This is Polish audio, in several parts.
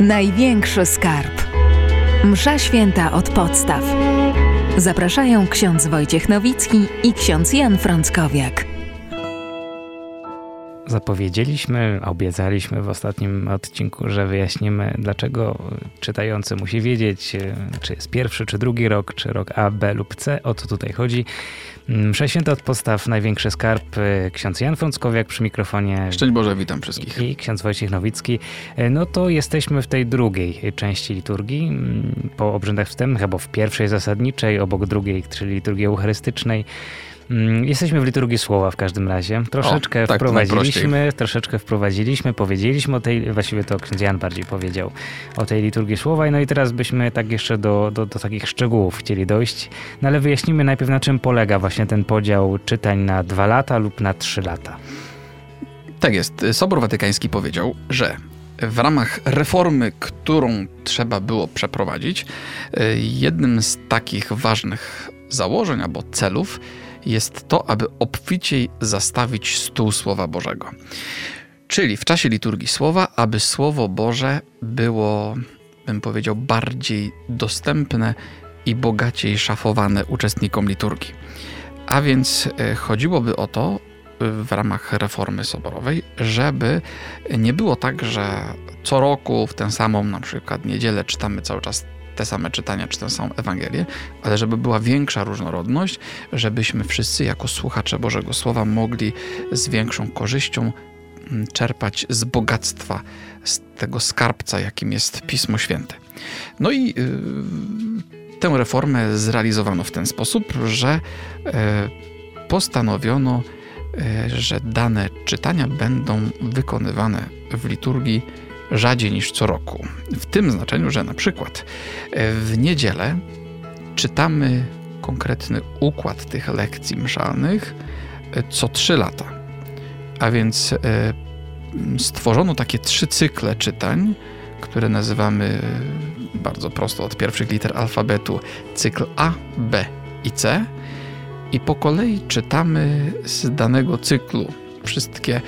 Największy skarb. Msza święta od podstaw. Zapraszają ksiądz Wojciech Nowicki i ksiądz Jan Frąckowiak. Zapowiedzieliśmy, obiecaliśmy w ostatnim odcinku, że wyjaśnimy, dlaczego czytający musi wiedzieć, czy jest pierwszy, czy drugi rok, czy rok A, B lub C. O co tutaj chodzi. Msze Święta od podstaw, największy skarb, ksiądz Jan Frąckowiak przy mikrofonie. Szczęść Boże, witam wszystkich. I ksiądz Wojciech Nowicki. No to jesteśmy w tej drugiej części liturgii, po obrzędach wstępnych, albo w pierwszej zasadniczej, obok drugiej, czyli liturgii eucharystycznej. Mm, jesteśmy w liturgii słowa w każdym razie. Troszeczkę o, tak, wprowadziliśmy, troszeczkę wprowadziliśmy, powiedzieliśmy o tej, właściwie to ksiądz Jan bardziej powiedział o tej liturgii słowa. No i teraz byśmy tak jeszcze do, do, do takich szczegółów chcieli dojść. No ale wyjaśnimy najpierw na czym polega właśnie ten podział czytań na dwa lata lub na trzy lata. Tak jest. Sobor Watykański powiedział, że w ramach reformy, którą trzeba było przeprowadzić, jednym z takich ważnych założeń albo celów jest to, aby obficiej zastawić stół Słowa Bożego. Czyli w czasie liturgii Słowa, aby Słowo Boże było, bym powiedział, bardziej dostępne i bogaciej szafowane uczestnikom liturgii. A więc e, chodziłoby o to e, w ramach reformy soborowej, żeby nie było tak, że co roku w tę samą na przykład niedzielę czytamy cały czas te same czytania czy tę samą Ewangelię, ale żeby była większa różnorodność, żebyśmy wszyscy jako słuchacze Bożego Słowa mogli z większą korzyścią mm, czerpać z bogactwa, z tego skarbca, jakim jest Pismo Święte. No i yy, tę reformę zrealizowano w ten sposób, że yy, postanowiono, yy, że dane czytania będą wykonywane w liturgii rzadziej niż co roku. W tym znaczeniu, że na przykład e, w niedzielę czytamy konkretny układ tych lekcji mszalnych e, co trzy lata. A więc e, stworzono takie trzy cykle czytań, które nazywamy bardzo prosto od pierwszych liter alfabetu cykl A, B i C. I po kolei czytamy z danego cyklu wszystkie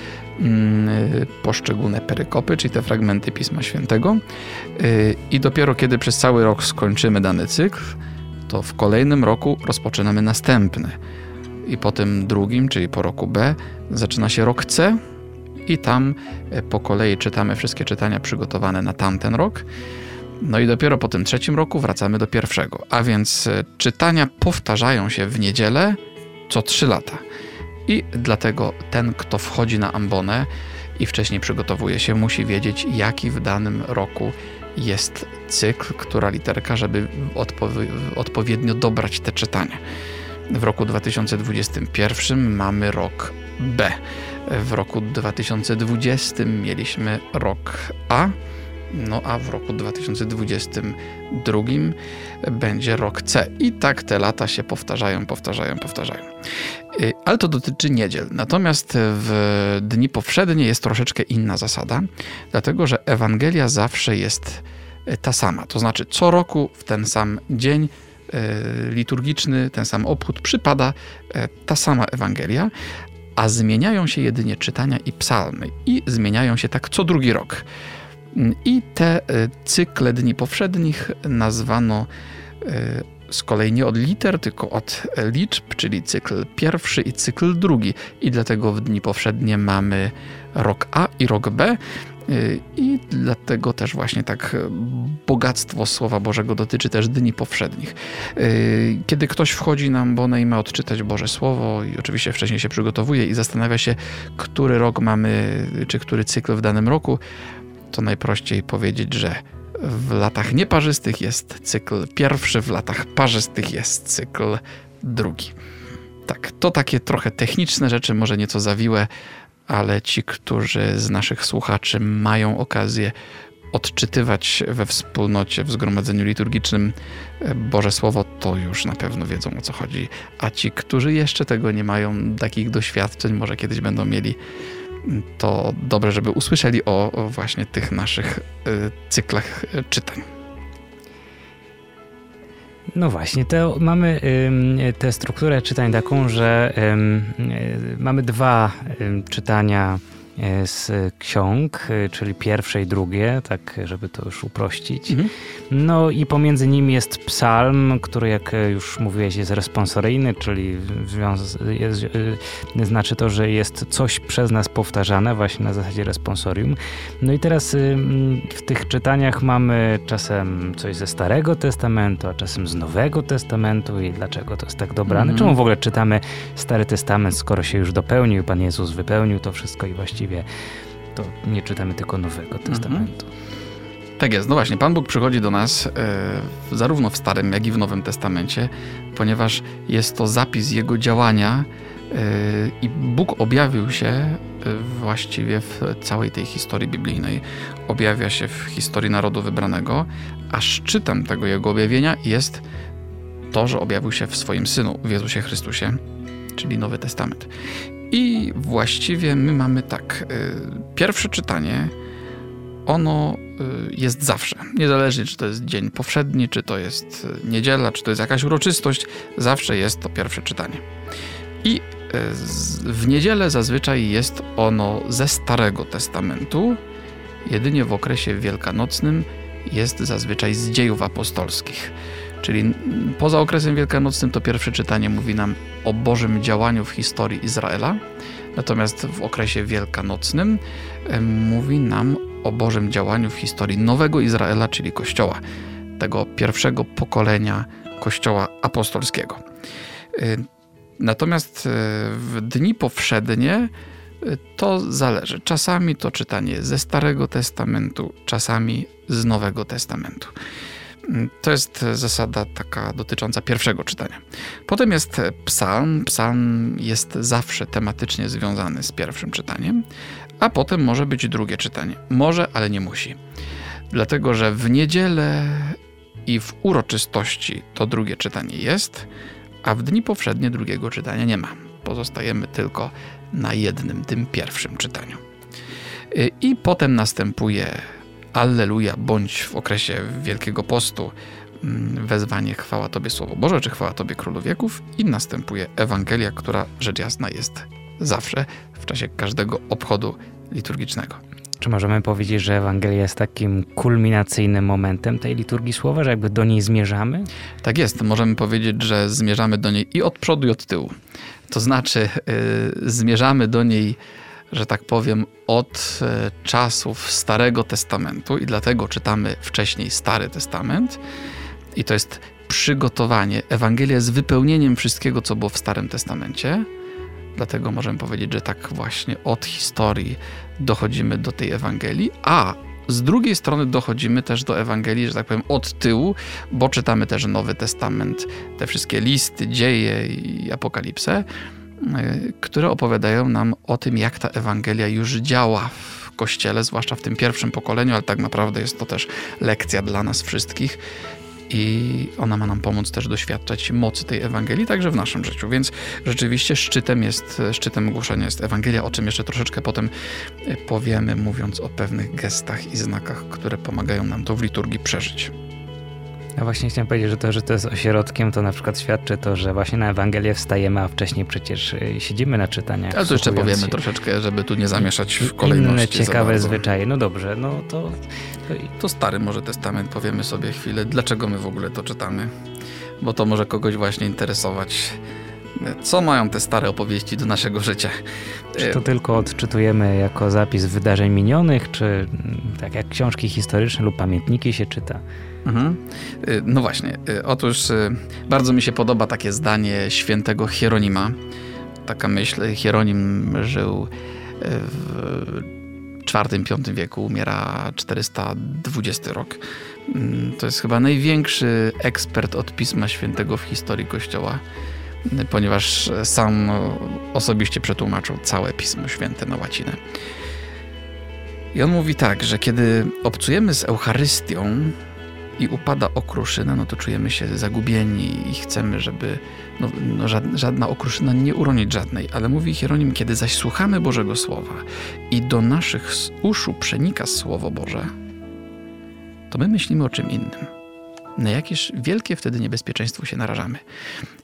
poszczególne perykopy, czyli te fragmenty Pisma Świętego. Y, I dopiero kiedy przez cały rok skończymy dany cykl, to w kolejnym roku rozpoczynamy następny. I po tym drugim, czyli po roku B, zaczyna się rok C, i tam y, po kolei czytamy wszystkie czytania przygotowane na tamten rok. No i dopiero po tym trzecim roku wracamy do pierwszego. A więc y, czytania powtarzają się w niedzielę co trzy lata. I dlatego ten, kto wchodzi na ambonę i wcześniej przygotowuje się, musi wiedzieć, jaki w danym roku jest cykl, która literka, żeby odpowiednio dobrać te czytania. W roku 2021 mamy rok B. W roku 2020 mieliśmy rok A. No a w roku 2022 będzie rok C. I tak te lata się powtarzają, powtarzają, powtarzają. Y, ale to dotyczy niedziel. Natomiast w dni powszednie jest troszeczkę inna zasada, dlatego że Ewangelia zawsze jest y, ta sama. To znaczy, co roku w ten sam dzień y, liturgiczny, ten sam obchód przypada ta sama Ewangelia, a zmieniają się jedynie czytania i psalmy. I zmieniają się tak co drugi rok. I te cykle dni powszednich nazwano z kolei nie od liter, tylko od liczb, czyli cykl pierwszy i cykl drugi. I dlatego w dni powszednie mamy rok A i rok B. Y, I dlatego też właśnie tak bogactwo Słowa Bożego dotyczy też dni powszednich. Y, kiedy ktoś wchodzi na ambonę i ma odczytać Boże Słowo i oczywiście wcześniej się przygotowuje i zastanawia się, który rok mamy, czy który cykl w danym roku, to najprościej powiedzieć, że w latach nieparzystych jest cykl pierwszy, w latach parzystych jest cykl drugi. Tak, to takie trochę techniczne rzeczy, może nieco zawiłe, ale ci, którzy z naszych słuchaczy mają okazję odczytywać we wspólnocie, w zgromadzeniu liturgicznym e, Boże Słowo, to już na pewno wiedzą o co chodzi. A ci, którzy jeszcze tego nie mają, takich doświadczeń, może kiedyś będą mieli, to dobrze, żeby usłyszeli o, właśnie tych naszych y, cyklach y, czytań. No właśnie, to mamy tę strukturę czytań taką, że y, mamy dwa czytania z ksiąg, e, czyli pierwsze i drugie, tak żeby to już uprościć. Mhm. No i pomiędzy nimi jest psalm, który jak już mówiłeś jest responsoryjny, czyli jest, e, znaczy to, że jest coś przez nas powtarzane właśnie na zasadzie responsorium. No i teraz w tych czytaniach mamy czasem coś ze Starego Testamentu, a czasem z Nowego Testamentu i dlaczego to jest tak dobrane? Mhm. Czemu w ogóle czytamy Stary Testament, skoro się już dopełnił, Pan Jezus wypełnił to wszystko i właściwie właściwie to nie czytamy tylko Nowego mhm. Testamentu. Tak jest. No właśnie, Pan Bóg przychodzi do nas e, zarówno w Starym, jak i w Nowym Testamencie, ponieważ jest to zapis Jego działania e, i Bóg objawił się e, właściwie w całej tej historii biblijnej. Objawia się w historii narodu wybranego, a szczytem tego Jego objawienia jest to, że objawił się w swoim Synu, w Jezusie Chrystusie, czyli Nowy Testament. I właściwie my mamy tak. Y, pierwsze czytanie, ono y, jest zawsze. Niezależnie, czy to jest dzień powszedni, czy to jest y, niedziela, czy to jest jakaś uroczystość, zawsze jest to pierwsze czytanie. I w niedzielę zazwyczaj jest ono ze Starego Testamentu, jedynie w okresie wielkanocnym jest zazwyczaj z dziejów apostolskich. Czyli poza okresem wielkanocnym to pierwsze czytanie mówi nam o Bożym działaniu w historii Izraela, natomiast w okresie wielkanocnym mówi nam o Bożym działaniu w historii nowego Izraela, czyli Kościoła, tego pierwszego pokolenia Kościoła apostolskiego. Y, natomiast y, w dni powszednie y, to zależy. Czasami to czytanie ze Starego Testamentu, czasami z Nowego Testamentu. To jest zasada taka dotycząca pierwszego czytania. Potem jest psalm. Psalm jest zawsze tematycznie związany z pierwszym czytaniem, a potem może być drugie czytanie. Może, ale nie musi. Dlatego, że w niedzielę i w uroczystości to drugie czytanie jest, a w dni powszednie drugiego czytania nie ma. Pozostajemy tylko na jednym, tym pierwszym czytaniu. I potem następuje Alleluja, bądź w okresie Wielkiego Postu mm, wezwanie chwała Tobie Słowo Boże, czy chwała Tobie Królu Wieków i następuje Ewangelia, która rzecz jasna jest zawsze w czasie każdego obchodu liturgicznego. Czy możemy powiedzieć, że Ewangelia jest takim kulminacyjnym momentem tej liturgii słowa, że jakby do niej zmierzamy? Tak jest. Możemy powiedzieć, że zmierzamy do niej i od przodu, i od tyłu. To znaczy, yy, zmierzamy do niej że tak powiem, od e, czasów Starego Testamentu i dlatego czytamy wcześniej Stary Testament. I to jest przygotowanie. Ewangelia jest wypełnieniem wszystkiego, co było w Starym Testamencie. Dlatego możemy powiedzieć, że tak właśnie od historii dochodzimy do tej Ewangelii, a z drugiej strony dochodzimy też do Ewangelii, że tak powiem, od tyłu, bo czytamy też Nowy Testament, te wszystkie listy, dzieje i apokalipsę. Y, które opowiadają nam o tym, jak ta Ewangelia już działa w Kościele, zwłaszcza w tym pierwszym pokoleniu, ale tak naprawdę jest to też lekcja dla nas wszystkich i ona ma nam pomóc też doświadczać mocy tej Ewangelii, także w naszym życiu. Więc rzeczywiście szczytem jest, szczytem głoszenia jest Ewangelia, o czym jeszcze troszeczkę potem y, powiemy, mówiąc o pewnych gestach i znakach, które pomagają nam to w liturgii przeżyć. Ja właśnie chciałem powiedzieć, że to, że to jest ośrodkiem, to na przykład świadczy to, że właśnie na Ewangelię wstajemy, a wcześniej przecież y, siedzimy na czytaniach. Ale to jeszcze powiemy troszeczkę, żeby tu nie zamieszać w kolejności. Inne ciekawe zwyczaje. No dobrze, no to, to... To stary może testament, powiemy sobie chwilę, dlaczego my w ogóle to czytamy. Bo to może kogoś właśnie interesować. Co mają te stare opowieści do naszego życia? Czy to tylko odczytujemy jako zapis wydarzeń minionych, czy mm, tak jak książki historyczne lub pamiętniki się czyta? Mhm. Y, no właśnie. Y, otóż y, bardzo mi się podoba takie zdanie świętego Hieronima. Taka myśl. Hieronim żył w IV-V wieku, umiera 420 rok. Mm, to jest chyba największy ekspert od Pisma Świętego w historii Kościoła, ponieważ sam osobiście przetłumaczył całe Pismo Święte na łacinę. I on mówi tak, że kiedy obcujemy z Eucharystią, i upada okruszyna, no to czujemy się zagubieni i chcemy, żeby no, no żadna okruszyna nie uronić żadnej. Ale mówi Hieronim, kiedy zaś słuchamy Bożego Słowa i do naszych uszu przenika Słowo Boże, to my myślimy o czym innym. na jakieś wielkie wtedy niebezpieczeństwo się narażamy.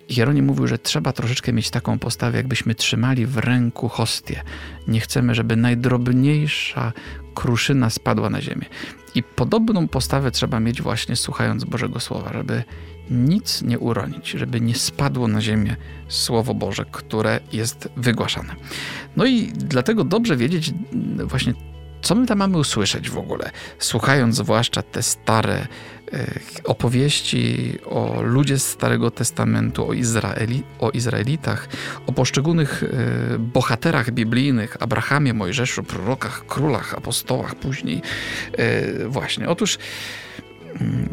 Hieronim mówił, że trzeba troszeczkę mieć taką postawę, jakbyśmy trzymali w ręku hostię. Nie chcemy, żeby najdrobniejsza kruszyna spadła na ziemię. I podobną postawę trzeba mieć właśnie słuchając Bożego Słowa, żeby nic nie uronić, żeby nie spadło na ziemię Słowo Boże, które jest wygłaszane. No i dlatego dobrze wiedzieć właśnie, co my tam mamy usłyszeć w ogóle, słuchając zwłaszcza te stare e, opowieści o ludzie z Starego Testamentu, o, Izraeli, o Izraelitach, o poszczególnych e, bohaterach biblijnych, Abrahamie, Mojżeszu, prorokach, królach, apostołach później. E, właśnie, otóż mm,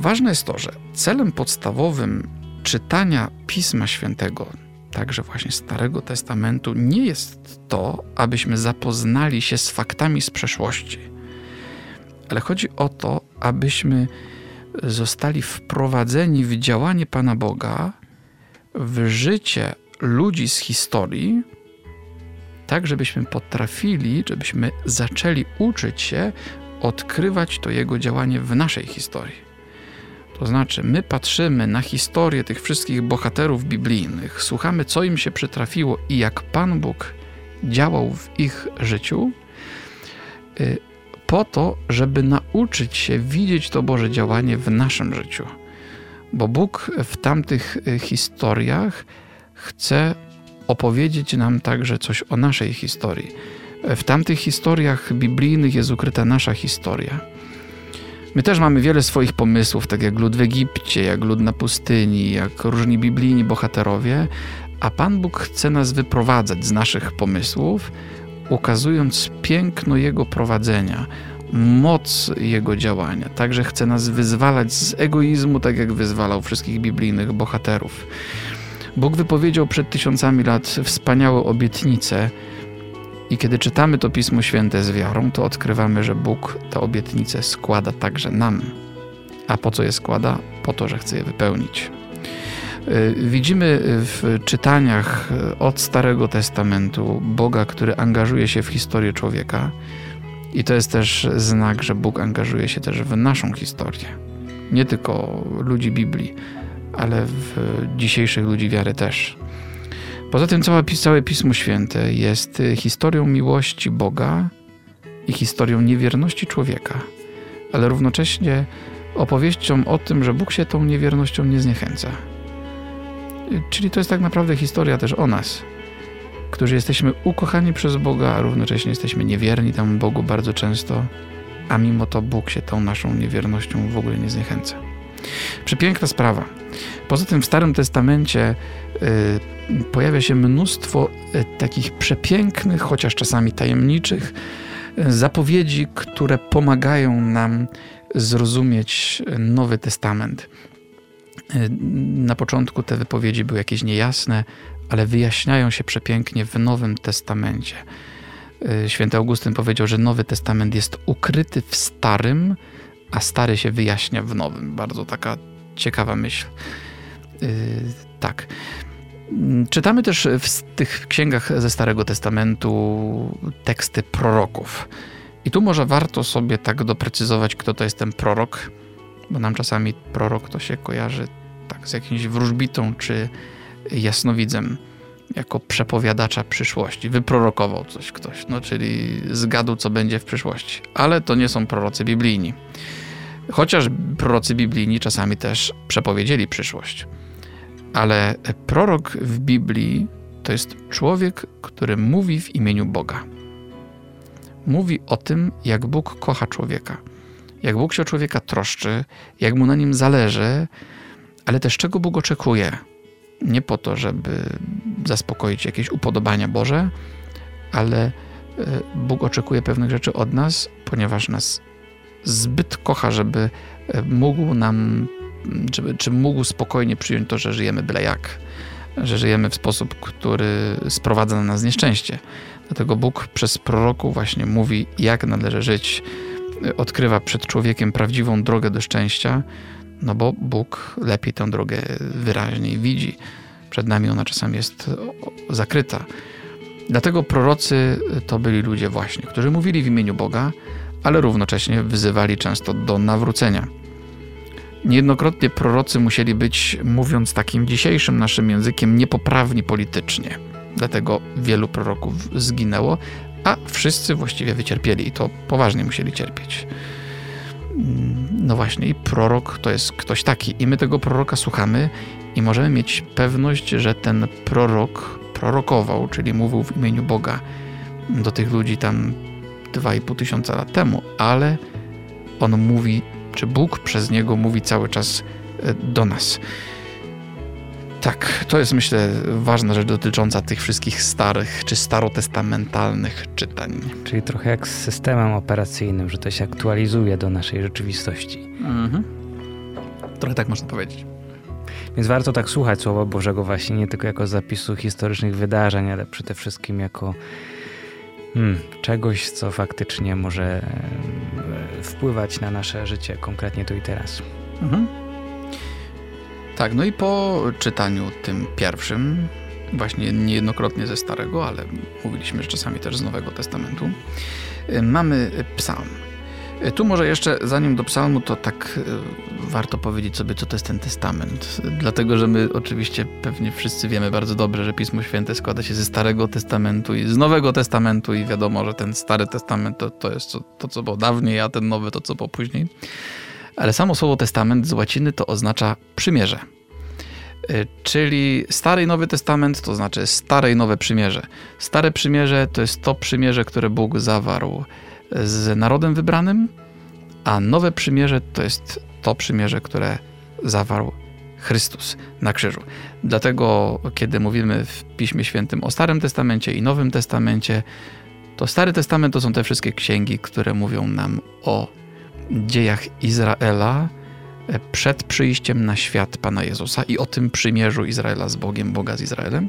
ważne jest to, że celem podstawowym czytania Pisma Świętego, także właśnie Starego Testamentu, nie jest to, abyśmy zapoznali się z faktami z przeszłości, ale chodzi o to, abyśmy zostali wprowadzeni w działanie Pana Boga, w życie ludzi z historii, tak żebyśmy potrafili, żebyśmy zaczęli uczyć się odkrywać to Jego działanie w naszej historii. To znaczy, my patrzymy na historię tych wszystkich bohaterów biblijnych, słuchamy, co im się przytrafiło i jak Pan Bóg działał w ich życiu, y, po to, żeby nauczyć się widzieć to Boże działanie w naszym życiu. Bo Bóg w tamtych y, historiach chce opowiedzieć nam także coś o naszej historii. W tamtych historiach biblijnych jest ukryta nasza historia. My też mamy wiele swoich pomysłów, tak jak lud w Egipcie, jak lud na pustyni, jak różni biblijni bohaterowie, a Pan Bóg chce nas wyprowadzać z naszych pomysłów, ukazując piękno Jego prowadzenia, moc Jego działania. Także chce nas wyzwalać z egoizmu, tak jak wyzwalał wszystkich biblijnych bohaterów. Bóg wypowiedział przed tysiącami lat wspaniałe obietnice, i kiedy czytamy to Pismo Święte z wiarą, to odkrywamy, że Bóg tę obietnicę składa także nam. A po co je składa? Po to, że chce je wypełnić. Y, widzimy w czytaniach od Starego Testamentu Boga, który angażuje się w historię człowieka, i to jest też znak, że Bóg angażuje się też w naszą historię. Nie tylko ludzi Biblii, ale w dzisiejszych ludzi wiary też. Poza tym całe, całe Pismo Święte jest y, historią miłości Boga i historią niewierności człowieka, ale równocześnie opowieścią o tym, że Bóg się tą niewiernością nie zniechęca. Y, czyli to jest tak naprawdę historia też o nas, którzy jesteśmy ukochani przez Boga, a równocześnie jesteśmy niewierni temu Bogu bardzo często, a mimo to Bóg się tą naszą niewiernością w ogóle nie zniechęca. Przepiękna sprawa. Poza tym w Starym Testamencie y, pojawia się mnóstwo y, takich przepięknych, chociaż czasami tajemniczych, y, zapowiedzi, które pomagają nam zrozumieć Nowy Testament. Y, na początku te wypowiedzi były jakieś niejasne, ale wyjaśniają się przepięknie w Nowym Testamencie. Y, święty Augustyn powiedział, że Nowy Testament jest ukryty w Starym, a Stary się wyjaśnia w Nowym. Bardzo taka ciekawa myśl. Yy, tak. Czytamy też w tych księgach ze Starego Testamentu teksty proroków. I tu może warto sobie tak doprecyzować, kto to jest ten prorok, bo nam czasami prorok to się kojarzy tak z jakimś wróżbitą czy jasnowidzem, jako przepowiadacza przyszłości. Wyprorokował coś ktoś, no czyli zgadł, co będzie w przyszłości. Ale to nie są prorocy biblijni. Chociaż prorocy biblijni czasami też przepowiedzieli przyszłość. Ale prorok w Biblii to jest człowiek, który mówi w imieniu Boga. Mówi o tym, jak Bóg kocha człowieka, jak Bóg się o człowieka troszczy, jak mu na nim zależy, ale też czego Bóg oczekuje. Nie po to, żeby zaspokoić jakieś upodobania Boże, ale e, Bóg oczekuje pewnych rzeczy od nas, ponieważ nas zbyt kocha, żeby e, mógł nam, żeby, czy mógł spokojnie przyjąć to, że żyjemy byle jak, że żyjemy w sposób, który sprowadza na nas nieszczęście. Dlatego Bóg przez proroku właśnie mówi, jak należy żyć, e, odkrywa przed człowiekiem prawdziwą drogę do szczęścia, no bo Bóg lepiej tę drogę wyraźniej widzi. Przed nami ona czasami jest zakryta. Dlatego prorocy to byli ludzie właśnie, którzy mówili w imieniu Boga, ale równocześnie wyzywali często do nawrócenia. Niejednokrotnie prorocy musieli być, mówiąc takim dzisiejszym naszym językiem, niepoprawni politycznie. Dlatego wielu proroków zginęło, a wszyscy właściwie wycierpieli i to poważnie musieli cierpieć. Mm, no właśnie, i prorok to jest ktoś taki, i my tego proroka słuchamy i możemy mieć pewność, że ten prorok prorokował, czyli mówił w imieniu Boga do tych ludzi tam 2,5 tysiąca lat temu, ale on mówi, czy Bóg przez niego mówi cały czas e, do nas. Tak, to jest myślę ważna rzecz dotycząca tych wszystkich starych czy starotestamentalnych czytań. Czyli trochę jak z systemem operacyjnym, że to się aktualizuje do naszej rzeczywistości. Mhm. Trochę tak można powiedzieć. Więc warto tak słuchać Słowa Bożego właśnie nie tylko jako zapisu historycznych wydarzeń, ale przede wszystkim jako hmm, czegoś, co faktycznie może wpływać na nasze życie konkretnie tu i teraz. Mhm. Tak, no i po czytaniu tym pierwszym, właśnie niejednokrotnie ze Starego, ale mówiliśmy, że czasami też z Nowego Testamentu, y, mamy psalm. Y, tu może jeszcze, zanim do psalmu, to tak y, warto powiedzieć sobie, co to jest ten testament. Dlatego, że my oczywiście pewnie wszyscy wiemy bardzo dobrze, że Pismo Święte składa się ze Starego Testamentu i z Nowego Testamentu i wiadomo, że ten Stary Testament to, to jest to, to co było dawniej, a ten Nowy to, co było później. Ale samo słowo testament z łaciny to oznacza przymierze. Y, czyli Stary i Nowy Testament to znaczy Stare i Nowe Przymierze. Stare Przymierze to jest to przymierze, które Bóg zawarł z narodem wybranym, a Nowe Przymierze to jest to przymierze, które zawarł Chrystus na krzyżu. Dlatego, kiedy mówimy w Piśmie Świętym o Starym Testamencie i Nowym Testamencie, to Stary Testament to są te wszystkie księgi, które mówią nam o dziejach Izraela przed przyjściem na świat Pana Jezusa i o tym przymierzu Izraela z Bogiem, Boga z Izraelem.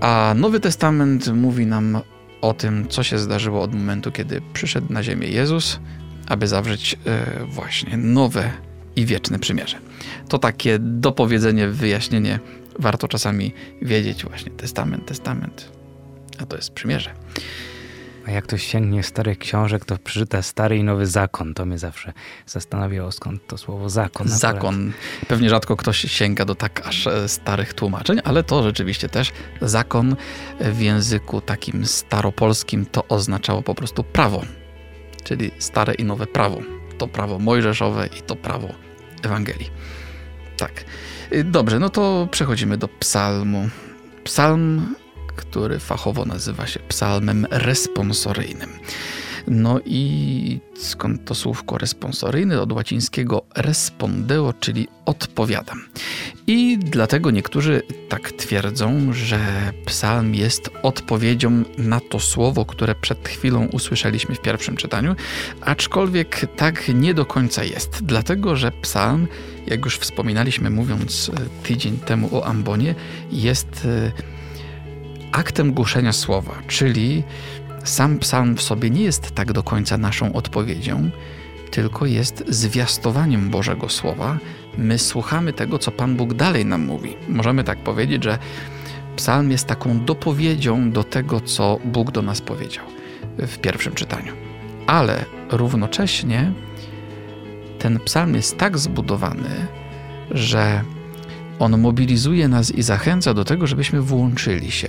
A Nowy Testament mówi nam o tym, co się zdarzyło od momentu, kiedy przyszedł na ziemię Jezus, aby zawrzeć e, właśnie nowe i wieczne przymierze. To takie dopowiedzenie, wyjaśnienie. Warto czasami wiedzieć właśnie testament, testament, a to jest przymierze. A jak ktoś sięgnie starych książek, to przeczyta stary i nowy zakon. To mnie zawsze zastanawiało, skąd to słowo zakon. Zakon. Pewnie rzadko ktoś sięga do tak aż e, starych tłumaczeń, ale to rzeczywiście też zakon w języku takim staropolskim to oznaczało po prostu prawo. Czyli stare i nowe prawo. To prawo mojżeszowe i to prawo Ewangelii. Tak. Y, dobrze, no to przechodzimy do psalmu. Psalm który fachowo nazywa się psalmem responsoryjnym. No i skąd to słówko responsoryjny? Od łacińskiego respondeo, czyli odpowiadam. I dlatego niektórzy tak twierdzą, że psalm jest odpowiedzią na to słowo, które przed chwilą usłyszeliśmy w pierwszym czytaniu, aczkolwiek tak nie do końca jest. Dlatego, że psalm, jak już wspominaliśmy mówiąc e, tydzień temu o Ambonie, jest e, aktem głoszenia słowa, czyli sam psalm w sobie nie jest tak do końca naszą odpowiedzią, tylko jest zwiastowaniem Bożego Słowa. My słuchamy tego, co Pan Bóg dalej nam mówi. Możemy tak powiedzieć, że psalm jest taką dopowiedzią do tego, co Bóg do nas powiedział w pierwszym czytaniu. Ale równocześnie ten psalm jest tak zbudowany, że on mobilizuje nas i zachęca do tego, żebyśmy włączyli się,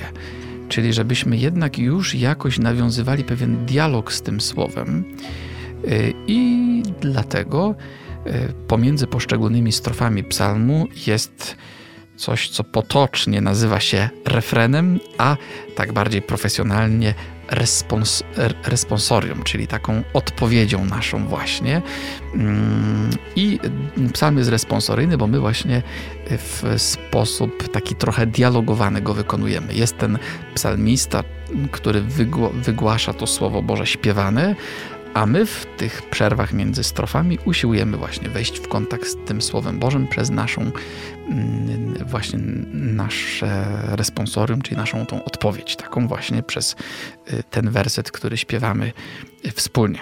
czyli żebyśmy jednak już jakoś nawiązywali pewien dialog z tym słowem. Y, I dlatego y, pomiędzy poszczególnymi strofami psalmu jest coś, co potocznie nazywa się refrenem, a tak bardziej profesjonalnie respons responsorium, czyli taką odpowiedzią naszą właśnie. Mm, I psalm jest responsoryjny, bo my właśnie w sposób taki trochę dialogowany go wykonujemy. Jest ten psalmista, który wygłasza to Słowo Boże śpiewane, a my w tych przerwach między strofami usiłujemy właśnie wejść w kontakt z tym Słowem Bożym przez naszą mm, właśnie nasze responsorium, czyli naszą tą odpowiedź, taką właśnie przez y, ten werset, który śpiewamy y, wspólnie.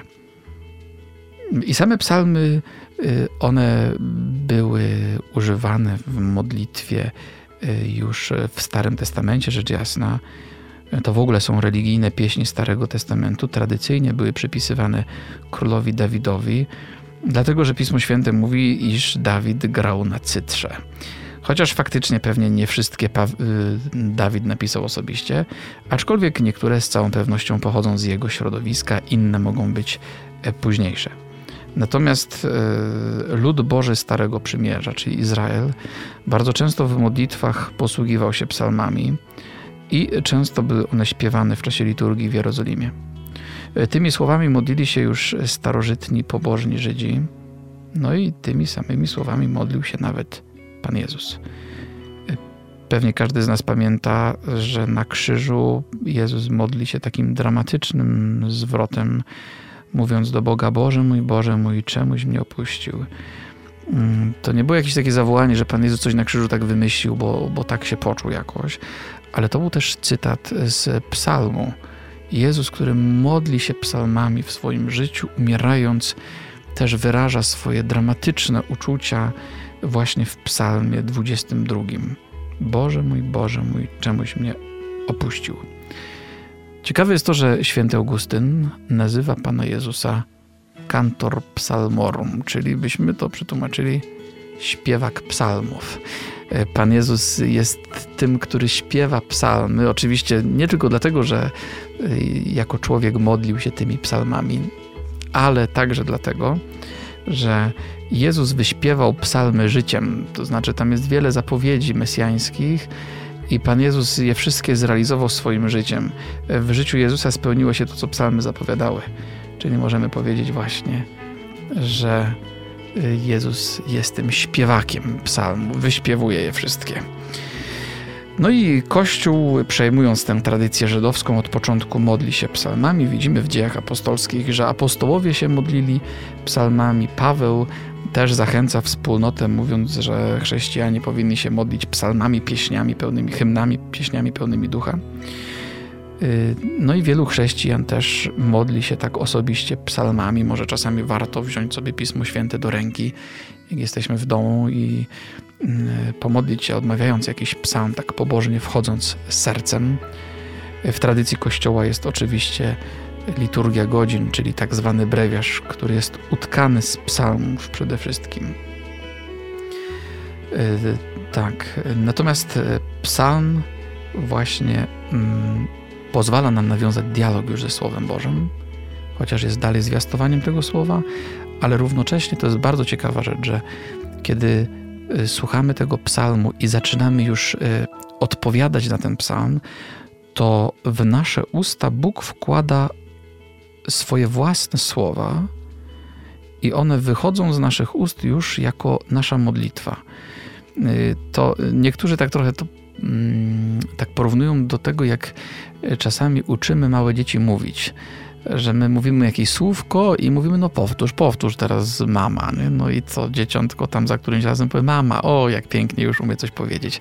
I same psalmy, y, one były używane w modlitwie już w Starym Testamencie, rzecz jasna, to w ogóle są religijne pieśni Starego Testamentu. Tradycyjnie były przypisywane królowi Dawidowi. Dlatego, że Pismo Święte mówi, iż Dawid grał na cytrze. Chociaż faktycznie pewnie nie wszystkie pa y, Dawid napisał osobiście, aczkolwiek niektóre z całą pewnością pochodzą z jego środowiska, inne mogą być e, późniejsze. Natomiast e, lud Boży Starego Przymierza, czyli Izrael, bardzo często w modlitwach posługiwał się psalmami i często były one śpiewane w czasie liturgii w Jerozolimie. Tymi słowami modlili się już starożytni, pobożni Żydzi, no i tymi samymi słowami modlił się nawet Pan Jezus. Pewnie każdy z nas pamięta, że na krzyżu Jezus modli się takim dramatycznym zwrotem mówiąc do Boga: Boże mój, Boże mój, czemuś mnie opuścił. Mm, to nie było jakieś takie zawołanie, że Pan Jezus coś na krzyżu tak wymyślił, bo, bo tak się poczuł jakoś, ale to był też cytat z psalmu. Jezus, który modli się psalmami w swoim życiu, umierając, też wyraża swoje dramatyczne uczucia właśnie w psalmie 22. Boże mój, Boże mój, czemuś mnie opuścił. Ciekawe jest to, że święty Augustyn nazywa Pana Jezusa kantor psalmorum, czyli byśmy to przetłumaczyli śpiewak psalmów. E, Pan Jezus jest tym, który śpiewa psalmy, oczywiście nie tylko dlatego, że e, jako człowiek modlił się tymi psalmami, ale także dlatego, że Jezus wyśpiewał psalmy życiem, to znaczy tam jest wiele zapowiedzi mesjańskich, i Pan Jezus je wszystkie zrealizował swoim życiem. W życiu Jezusa spełniło się to, co psalmy zapowiadały. Czyli możemy powiedzieć właśnie, że Jezus jest tym śpiewakiem psalmu, wyśpiewuje je wszystkie. No i Kościół, przejmując tę tradycję żydowską, od początku modli się psalmami. Widzimy w dziejach apostolskich, że apostołowie się modlili psalmami. Paweł też zachęca wspólnotę, mówiąc, że chrześcijanie powinni się modlić psalmami, pieśniami pełnymi, hymnami, pieśniami pełnymi ducha. Y, no i wielu chrześcijan też modli się tak osobiście psalmami. Może czasami warto wziąć sobie Pismo Święte do ręki, jak jesteśmy w domu i y, pomodlić się, odmawiając jakiś psalm, tak pobożnie wchodząc sercem. W tradycji Kościoła jest oczywiście liturgia godzin, czyli tak zwany brewiarz, który jest utkany z psalmów przede wszystkim. E, tak, natomiast psalm właśnie mm, pozwala nam nawiązać dialog już ze Słowem Bożym, chociaż jest dalej zwiastowaniem tego słowa, ale równocześnie to jest bardzo ciekawa rzecz, że kiedy e, słuchamy tego psalmu i zaczynamy już odpowiadać na ten psalm, to w nasze usta Bóg wkłada swoje własne słowa i one wychodzą z naszych ust już jako nasza modlitwa. Y, to niektórzy tak trochę to tak porównują do tego, jak czasami uczymy małe dzieci mówić że my mówimy jakieś słówko i mówimy, no powtórz, powtórz teraz mama, nie? no i co, dzieciątko tam za którymś razem powie, mama, o jak pięknie już umie coś powiedzieć.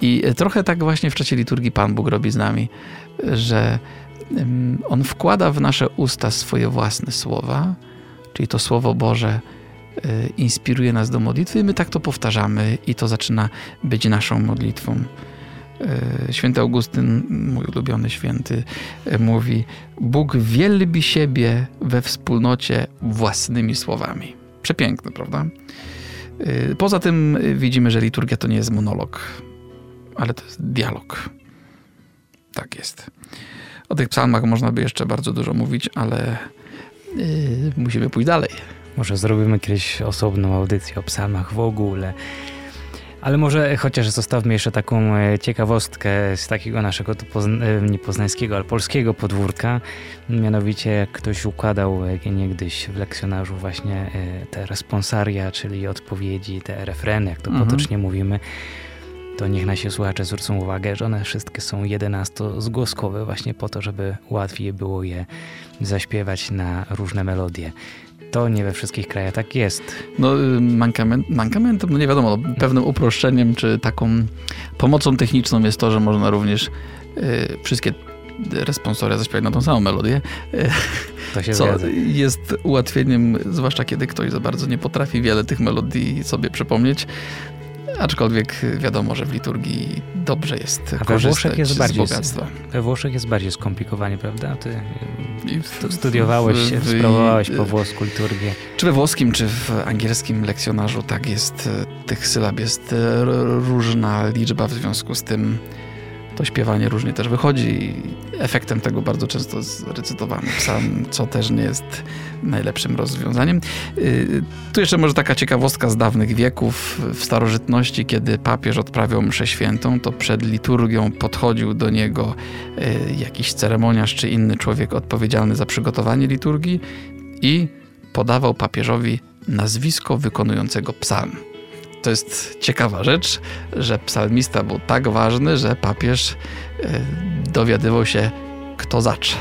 I trochę tak właśnie w czasie liturgii Pan Bóg robi z nami, że on wkłada w nasze usta swoje własne słowa, czyli to Słowo Boże inspiruje nas do modlitwy i my tak to powtarzamy i to zaczyna być naszą modlitwą. Y, święty Augustyn, mój ulubiony święty, y, mówi: Bóg wielbi siebie we wspólnocie własnymi słowami. Przepiękne, prawda? Poza tym widzimy, że liturgia to nie jest monolog, ale to jest dialog. Tak jest. O tych psalmach można by jeszcze bardzo dużo mówić, ale yy, musimy pójść dalej. Może zrobimy kiedyś osobną audycję o psalmach w ogóle. Ale może chociaż zostawmy jeszcze taką e, ciekawostkę z takiego naszego e, nie poznańskiego, ale polskiego podwórka. Mianowicie jak ktoś układał e, niegdyś w lekcjonarzu właśnie te responsaria, czyli odpowiedzi, te refreny, jak to mhm. potocznie mówimy, to niech nasi słuchacze zwrócą uwagę, że one wszystkie są 11-zgłoskowe właśnie po to, żeby łatwiej było je zaśpiewać na różne melodie. To nie we wszystkich krajach tak jest. No, y, mankament, mankamentem, no nie wiadomo, no, pewnym uproszczeniem czy taką pomocą techniczną jest to, że można również y, wszystkie responsoria zaśpiewać na tą samą melodię. To się co zgadza. jest ułatwieniem, zwłaszcza kiedy ktoś za bardzo nie potrafi wiele tych melodii sobie przypomnieć Aczkolwiek wiadomo, że w liturgii dobrze jest A we Włoszech jest bardziej, bogactwa. We Włoszech jest bardziej skomplikowanie, prawda? Ty w, studiowałeś, w, w, sprawowałeś po włosku liturgię. Czy we włoskim, czy w angielskim lekcjonarzu tak jest, tych sylab jest różna liczba, w związku z tym to śpiewanie różnie też wychodzi i efektem tego bardzo często jest recytowany psalm, co też nie jest najlepszym rozwiązaniem. Y, tu jeszcze może taka ciekawostka z dawnych wieków. W starożytności, kiedy papież odprawiał mszę świętą, to przed liturgią podchodził do niego y, jakiś ceremoniarz czy inny człowiek odpowiedzialny za przygotowanie liturgii i podawał papieżowi nazwisko wykonującego psalm. To jest ciekawa rzecz, że psalmista był tak ważny, że papież e, dowiadywał się, kto zacznie.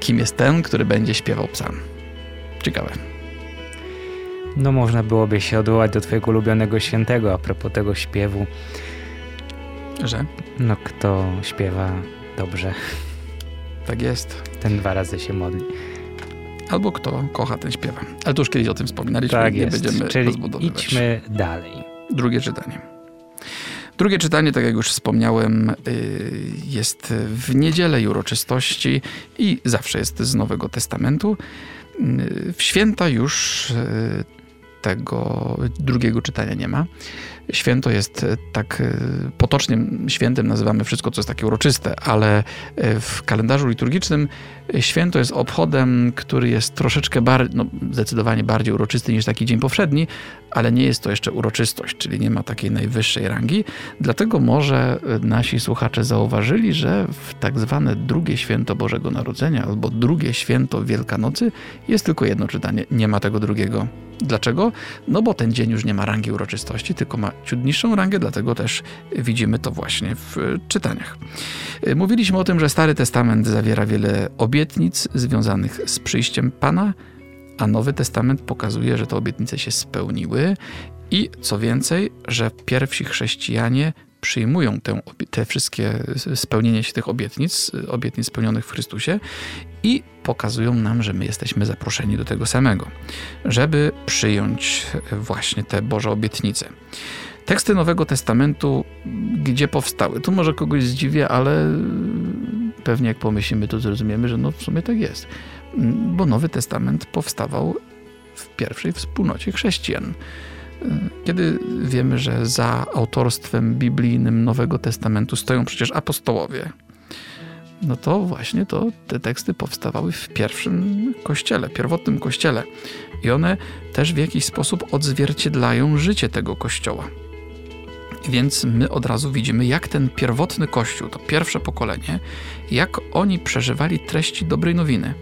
Kim jest ten, który będzie śpiewał psalm. Ciekawe. No można byłoby się odwołać do twojego ulubionego świętego a propos tego śpiewu. Że? No kto śpiewa dobrze. Tak jest. Ten dwa razy się modli. Albo kto kocha, ten śpiewa. Ale to już kiedyś o tym wspominaliśmy. Tak nie jest. będziemy Czyli idźmy dalej. Drugie czytanie. Drugie czytanie, tak jak już wspomniałem, y, jest w niedzielę uroczystości i zawsze jest z Nowego Testamentu. Y, w święta już y, tego drugiego czytania nie ma. Święto jest tak potocznie świętem nazywamy wszystko, co jest takie uroczyste, ale w kalendarzu liturgicznym święto jest obchodem, który jest troszeczkę bardziej, no zdecydowanie bardziej uroczysty niż taki dzień powszedni, ale nie jest to jeszcze uroczystość, czyli nie ma takiej najwyższej rangi. Dlatego może nasi słuchacze zauważyli, że w tak zwane drugie święto Bożego Narodzenia albo drugie święto Wielkanocy jest tylko jedno czytanie, nie ma tego drugiego. Dlaczego? No bo ten dzień już nie ma rangi uroczystości, tylko ma ciut niższą rangę, dlatego też widzimy to właśnie w czytaniach. Mówiliśmy o tym, że Stary Testament zawiera wiele obietnic związanych z przyjściem Pana, a Nowy Testament pokazuje, że te obietnice się spełniły i co więcej, że pierwsi chrześcijanie przyjmują te, te wszystkie spełnienie się tych obietnic, obietnic spełnionych w Chrystusie i pokazują nam, że my jesteśmy zaproszeni do tego samego, żeby przyjąć właśnie te Boże obietnice. Teksty Nowego Testamentu, gdzie powstały? Tu może kogoś zdziwię, ale pewnie jak pomyślimy, to zrozumiemy, że no w sumie tak jest. Bo Nowy Testament powstawał w pierwszej wspólnocie chrześcijan. Kiedy wiemy, że za autorstwem biblijnym Nowego Testamentu stoją przecież apostołowie, no to właśnie to te teksty powstawały w pierwszym kościele, pierwotnym kościele. I one też w jakiś sposób odzwierciedlają życie tego kościoła. Więc my od razu widzimy, jak ten pierwotny kościół, to pierwsze pokolenie, jak oni przeżywali treści dobrej nowiny.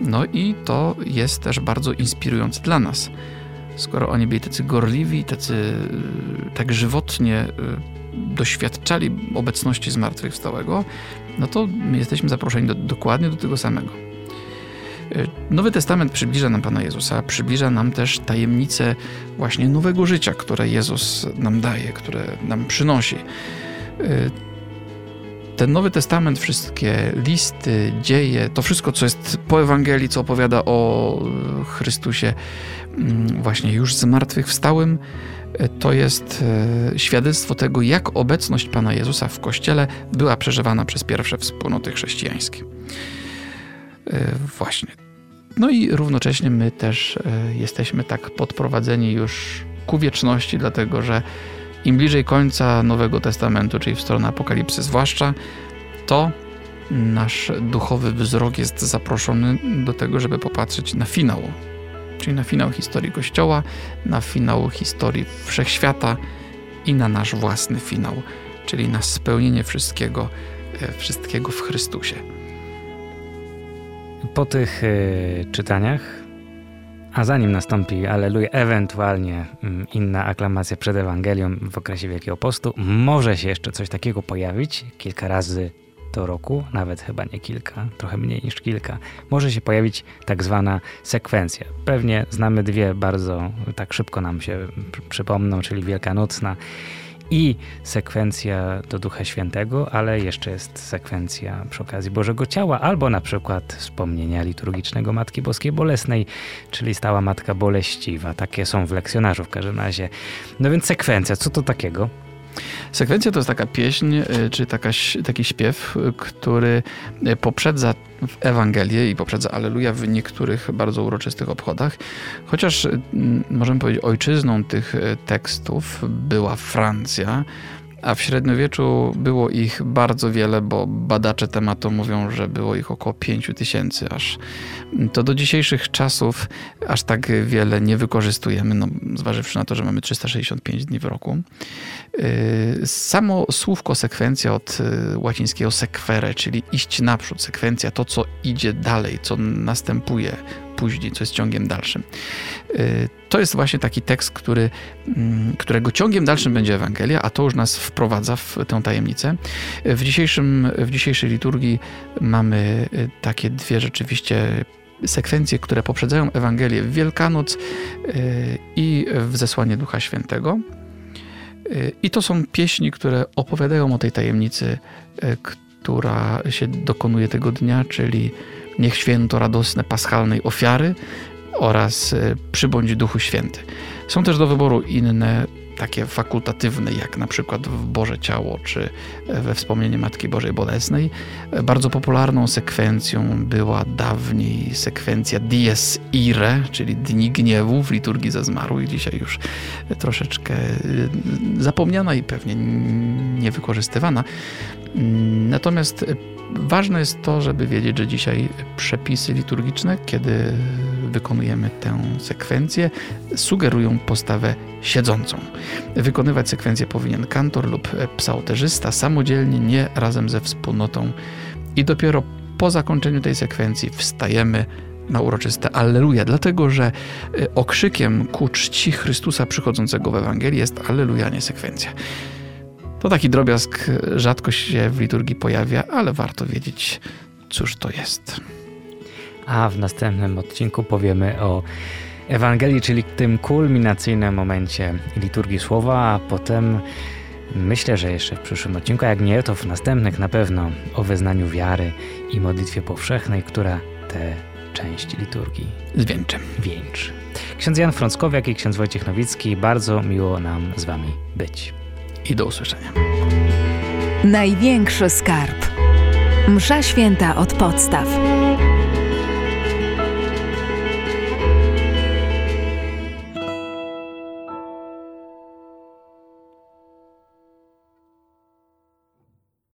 No i to jest też bardzo inspirujące dla nas. Skoro oni byli tacy gorliwi, tacy tak żywotnie y, doświadczali obecności zmartwychwstałego, no to my jesteśmy zaproszeni do, dokładnie do tego samego. Y, Nowy Testament przybliża nam Pana Jezusa, przybliża nam też tajemnice właśnie nowego życia, które Jezus nam daje, które nam przynosi. Ten Nowy Testament, wszystkie listy, dzieje, to wszystko, co jest po Ewangelii, co opowiada o Chrystusie mm, właśnie już zmartwychwstałym, y, to jest świadectwo tego, jak obecność Pana Jezusa w Kościele była przeżywana przez pierwsze wspólnoty chrześcijańskie. Właśnie. No i równocześnie my też e, jesteśmy tak podprowadzeni już ku wieczności, dlatego że im bliżej końca Nowego Testamentu, czyli w stronę Apokalipsy zwłaszcza, to nasz duchowy wzrok jest zaproszony do tego, żeby popatrzeć na finał, czyli na finał historii Kościoła, na finał historii wszechświata i na nasz własny finał, czyli na spełnienie wszystkiego, e, wszystkiego w Chrystusie. Po tych y, czytaniach, a zanim nastąpi Aleluja, ewentualnie y, inna aklamacja przed Ewangelią w okresie Wielkiego Postu, może się jeszcze coś takiego pojawić? Kilka razy do roku, nawet chyba nie kilka, trochę mniej niż kilka, może się pojawić tak zwana sekwencja. Pewnie znamy dwie bardzo, tak szybko nam się przypomną, czyli Wielkanocna i sekwencja do Ducha Świętego, ale jeszcze jest sekwencja przy okazji Bożego Ciała, albo na przykład wspomnienia liturgicznego Matki Boskiej Bolesnej, czyli stała Matka Boleściwa. Takie są w lekcjonarzu w każdym razie. No więc sekwencja, co to takiego? Sekwencja to jest taka pieśń, y, czy taka, taki śpiew, y, który y, poprzedza Ewangelię i poprzedza Aleluja w niektórych bardzo uroczystych obchodach. Chociaż możemy powiedzieć, ojczyzną tych tekstów była Francja, a w średniowieczu było ich bardzo wiele, bo badacze tematu mówią, że było ich około 5 tysięcy aż. To do dzisiejszych czasów aż tak wiele nie wykorzystujemy, no, zważywszy na to, że mamy 365 dni w roku. Yy, samo słówko sekwencja od yy, łacińskiego sequere, czyli iść naprzód, sekwencja, to co idzie dalej, co następuje później, co jest ciągiem dalszym. Y, to jest właśnie taki tekst, który, mm, którego ciągiem dalszym będzie Ewangelia, a to już nas wprowadza w tę tajemnicę. W, dzisiejszym, w dzisiejszej liturgii mamy y, takie dwie rzeczywiście sekwencje, które poprzedzają Ewangelię w Wielkanoc y, i w zesłanie Ducha Świętego. I to są pieśni, które opowiadają o tej tajemnicy, która się dokonuje tego dnia, czyli Niech święto radosne paschalnej ofiary oraz e, przybądź Duchu Święty. Są też do wyboru inne takie fakultatywne, jak na przykład w Boże Ciało, czy we wspomnienie Matki Bożej Bolesnej. Bardzo popularną sekwencją była dawniej sekwencja Dies Irae, czyli Dni Gniewu w liturgii za zmarłych. Dzisiaj już troszeczkę zapomniana i pewnie niewykorzystywana. Natomiast ważne jest to, żeby wiedzieć, że dzisiaj przepisy liturgiczne, kiedy wykonujemy tę sekwencję, sugerują postawę siedzącą. Wykonywać sekwencję powinien kantor lub psałterzysta samodzielnie, nie razem ze wspólnotą. I dopiero po zakończeniu tej sekwencji wstajemy na uroczyste Alleluja, dlatego że e, okrzykiem ku czci Chrystusa przychodzącego w Ewangelii jest Alleluja, nie sekwencja. To taki drobiazg rzadko się w liturgii pojawia, ale warto wiedzieć, cóż to jest. A w następnym odcinku powiemy o Ewangelii, czyli tym kulminacyjnym momencie liturgii słowa, a potem myślę, że jeszcze w przyszłym odcinku, jak nie, to w następnych na pewno o wyznaniu wiary i modlitwie powszechnej, która tę część liturgii zwieńczy. Wieńczy. Ksiądz Jan Frąckowiak i ksiądz Wojciech Nowicki, bardzo miło nam z Wami być. I do usłyszenia. Największy skarb. Msza święta od podstaw.